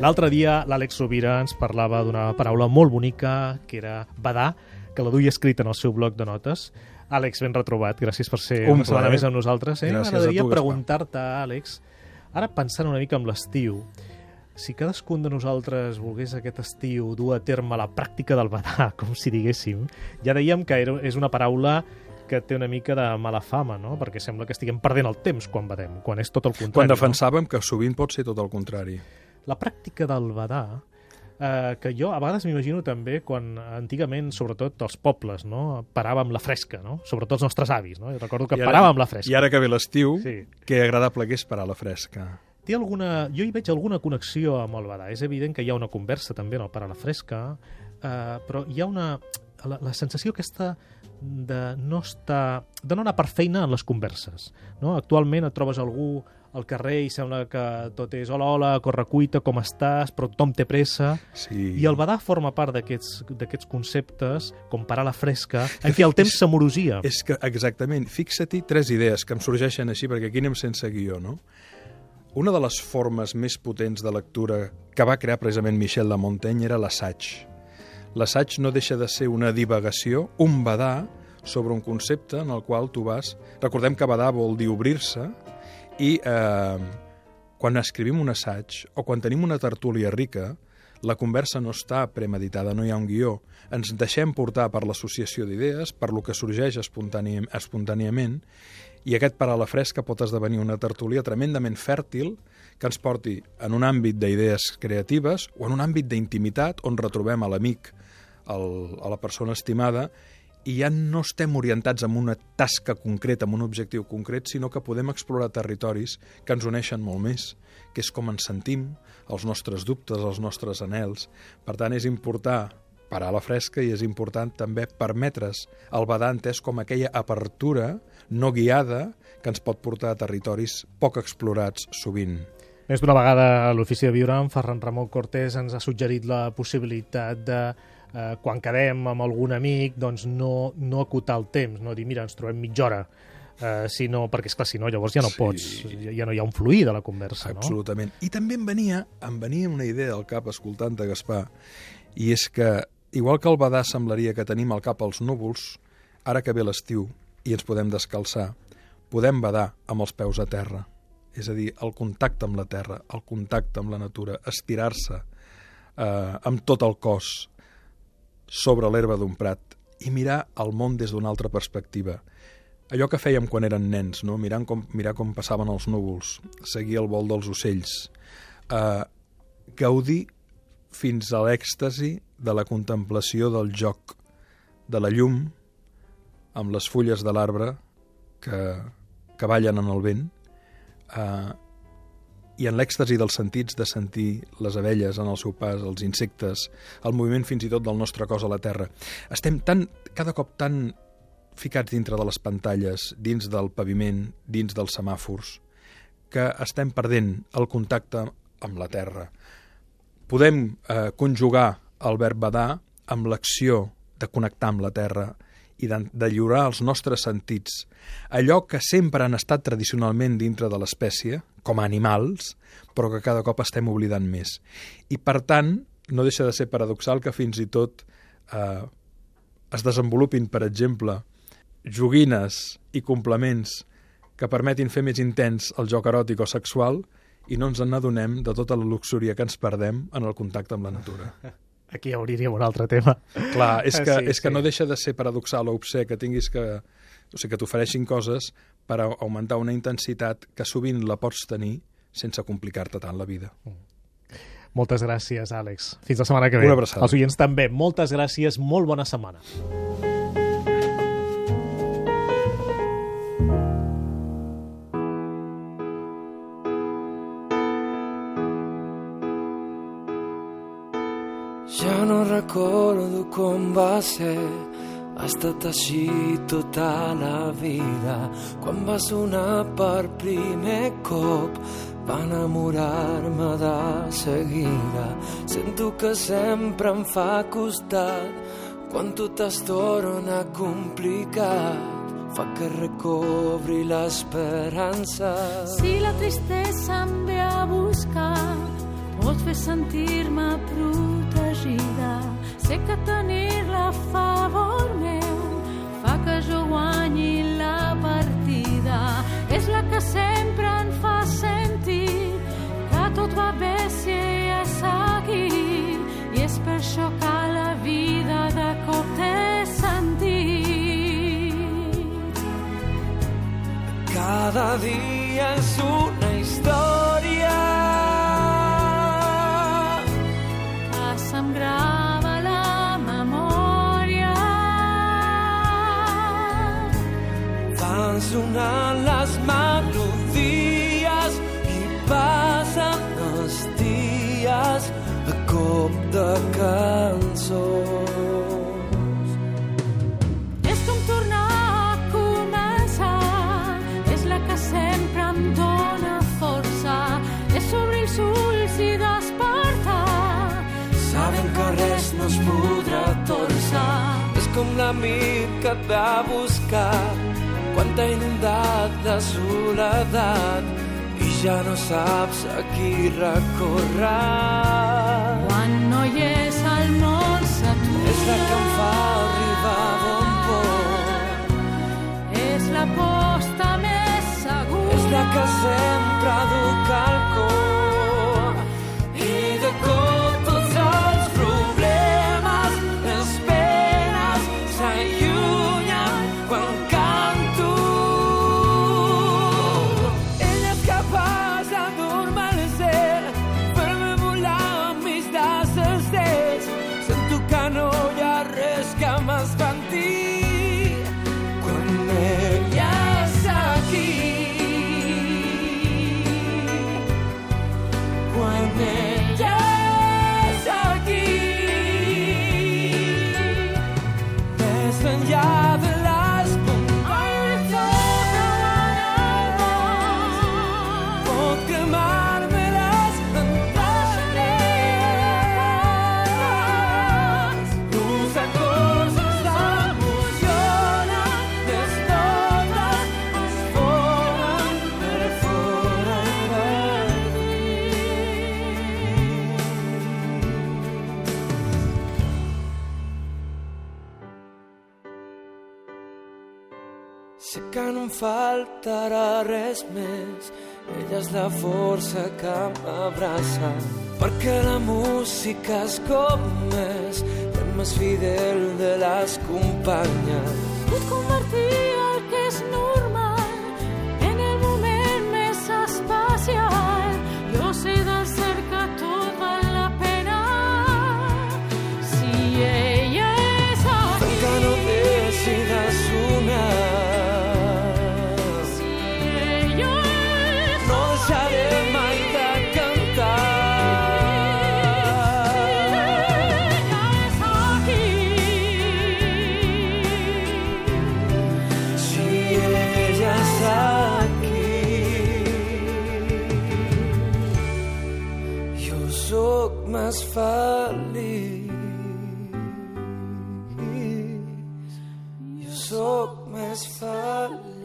L'altre dia l'Àlex Rovira ens parlava d'una paraula molt bonica, que era badar, que la duia escrita en el seu bloc de notes. Àlex, ben retrobat. Gràcies per ser Un una setmana més amb nosaltres. Eh? M'agradaria preguntar-te, Àlex, ara pensant una mica en l'estiu, si cadascun de nosaltres volgués aquest estiu dur a terme la pràctica del badar, com si diguéssim, ja dèiem que era, és una paraula que té una mica de mala fama, no? Perquè sembla que estiguem perdent el temps quan badem, quan és tot el contrari. Quan no? defensàvem que sovint pot ser tot el contrari. La pràctica del badar, eh, que jo a vegades m'imagino també quan antigament, sobretot els pobles, no? paràvem la fresca, no? sobretot els nostres avis. No? Jo recordo que I ara- paràvem la fresca. I ara que ve l'estiu, Sí. que agradable que és parar la fresca. Té alguna... Jo hi veig alguna connexió amb el badar. És evident que hi ha una conversa també en el parar la fresca, eh, però hi ha una... La, la sensació aquesta de no estar... de no anar per feina en les converses. No? Actualment et trobes algú al carrer i sembla que tot és hola, hola, correcuita, com estàs, però tothom té pressa. Sí. I el badar forma part d'aquests conceptes, com parar la fresca, en què el temps s'amorosia. És que, exactament, fixa-t'hi tres idees que em sorgeixen així, perquè aquí anem sense guió, no? Una de les formes més potents de lectura que va crear precisament Michel de Montaigne era l'assaig. L'assaig no deixa de ser una divagació, un badar, sobre un concepte en el qual tu vas... Recordem que badar vol dir obrir-se i eh, quan escrivim un assaig o quan tenim una tertúlia rica, la conversa no està premeditada, no hi ha un guió. Ens deixem portar per l'associació d'idees, per lo que sorgeix espontàniam, espontàniament, i aquest la fresca pot esdevenir una tertúlia tremendament fèrtil que ens porti en un àmbit d'idees creatives o en un àmbit d'intimitat on retrobem a l'amic, a la persona estimada, i ja no estem orientats en una tasca concreta, en un objectiu concret, sinó que podem explorar territoris que ens uneixen molt més, que és com ens sentim, els nostres dubtes, els nostres anels. Per tant, és important parar a la fresca i és important també permetre's el badar entès com aquella apertura no guiada que ens pot portar a territoris poc explorats sovint. Més d'una vegada a l'Ofici de Viure, en Ferran Ramon Cortés ens ha suggerit la possibilitat de, eh, quan quedem amb algun amic, doncs no, no acotar el temps, no dir, mira, ens trobem mitja hora, eh, sinó, perquè, esclar, si no, llavors ja no Sí. pots, ja, ja no hi ha un fluir de la conversa, no? Absolutament. I també em venia, em venia una idea al cap escoltant-te, Gaspar, i és que, igual que el badar semblaria que tenim al cap els núvols, ara que ve l'estiu i ens podem descalçar, podem badar amb els peus a terra. És a dir, el contacte amb la terra, el contacte amb la natura, estirar-se eh, amb tot el cos sobre l'herba d'un prat i mirar el món des d'una altra perspectiva. Allò que fèiem quan eren nens, no? Mirant com, mirar com passaven els núvols, seguir el vol dels ocells, eh, gaudir fins a l'èxtasi de la contemplació del joc, de la llum, amb les fulles de l'arbre que, que ballen en el vent, eh, i en l'èxtasi dels sentits de sentir les abelles en el seu pas, els insectes, el moviment fins i tot del nostre cos a la terra. Estem tan, cada cop tan ficats dintre de les pantalles, dins del paviment, dins dels semàfors, que estem perdent el contacte amb la terra. Podem eh, conjugar el verb badar amb l'acció de connectar amb la terra i de, de lliurar els nostres sentits. Allò que sempre han estat tradicionalment dintre de l'espècie, com a animals, però que cada cop estem oblidant més. I, per tant, no deixa de ser paradoxal que fins i tot eh, es desenvolupin, per exemple, joguines i complements que permetin fer més intens el joc eròtic o sexual i no ens n'adonem de tota la luxúria que ens perdem en el contacte amb la natura. Aquí obriríem un altre tema. Clar, és que, Sí, és que sí. no deixa de ser paradoxal o obsè que tinguis que... O sigui, que t'ofereixin coses per augmentar una intensitat que sovint la pots tenir sense complicar-te tant la vida. Moltes gràcies, Àlex. Fins la setmana que ve. Una abraçada. Els oients també. Moltes gràcies. Molt bona setmana. Ja no recordo com va ser, ha estat així tota la vida. Quan va sonar per primer cop, va enamorar-me de seguida. Sento que sempre em fa costat, quan tot es torna complicat. Fa que recobri l'esperança. Si la tristesa em ve a buscar vols fer sentir-me protegida. Sé que tenir-la favor meu fa que jo guanyi la partida. És la que sempre em fa sentir que tot va bé si ella és seguit. I és per això que la vida de cop té sentit. Cada dia és una van sonant les melodies i passen els dies a cop de cançons. És com tornar a començar, és la que sempre em dóna força, és obrir els ulls i despertar, Sabem que res no es podrà torçar. És com l'amic que et va buscar quan t'ha inundat de soledat i ja no saps a qui recórrer. quan no hi és el món s'atura. És la que em fa arribar bon port. És la posta més segura. És la que sempre duc al cor. Sé que no em faltarà res més, ella és la força que m'abraça, perquè la música és com és, el més fidel de les companyes. Puc convertir jo sóc més feliç. Jo sóc més feliç.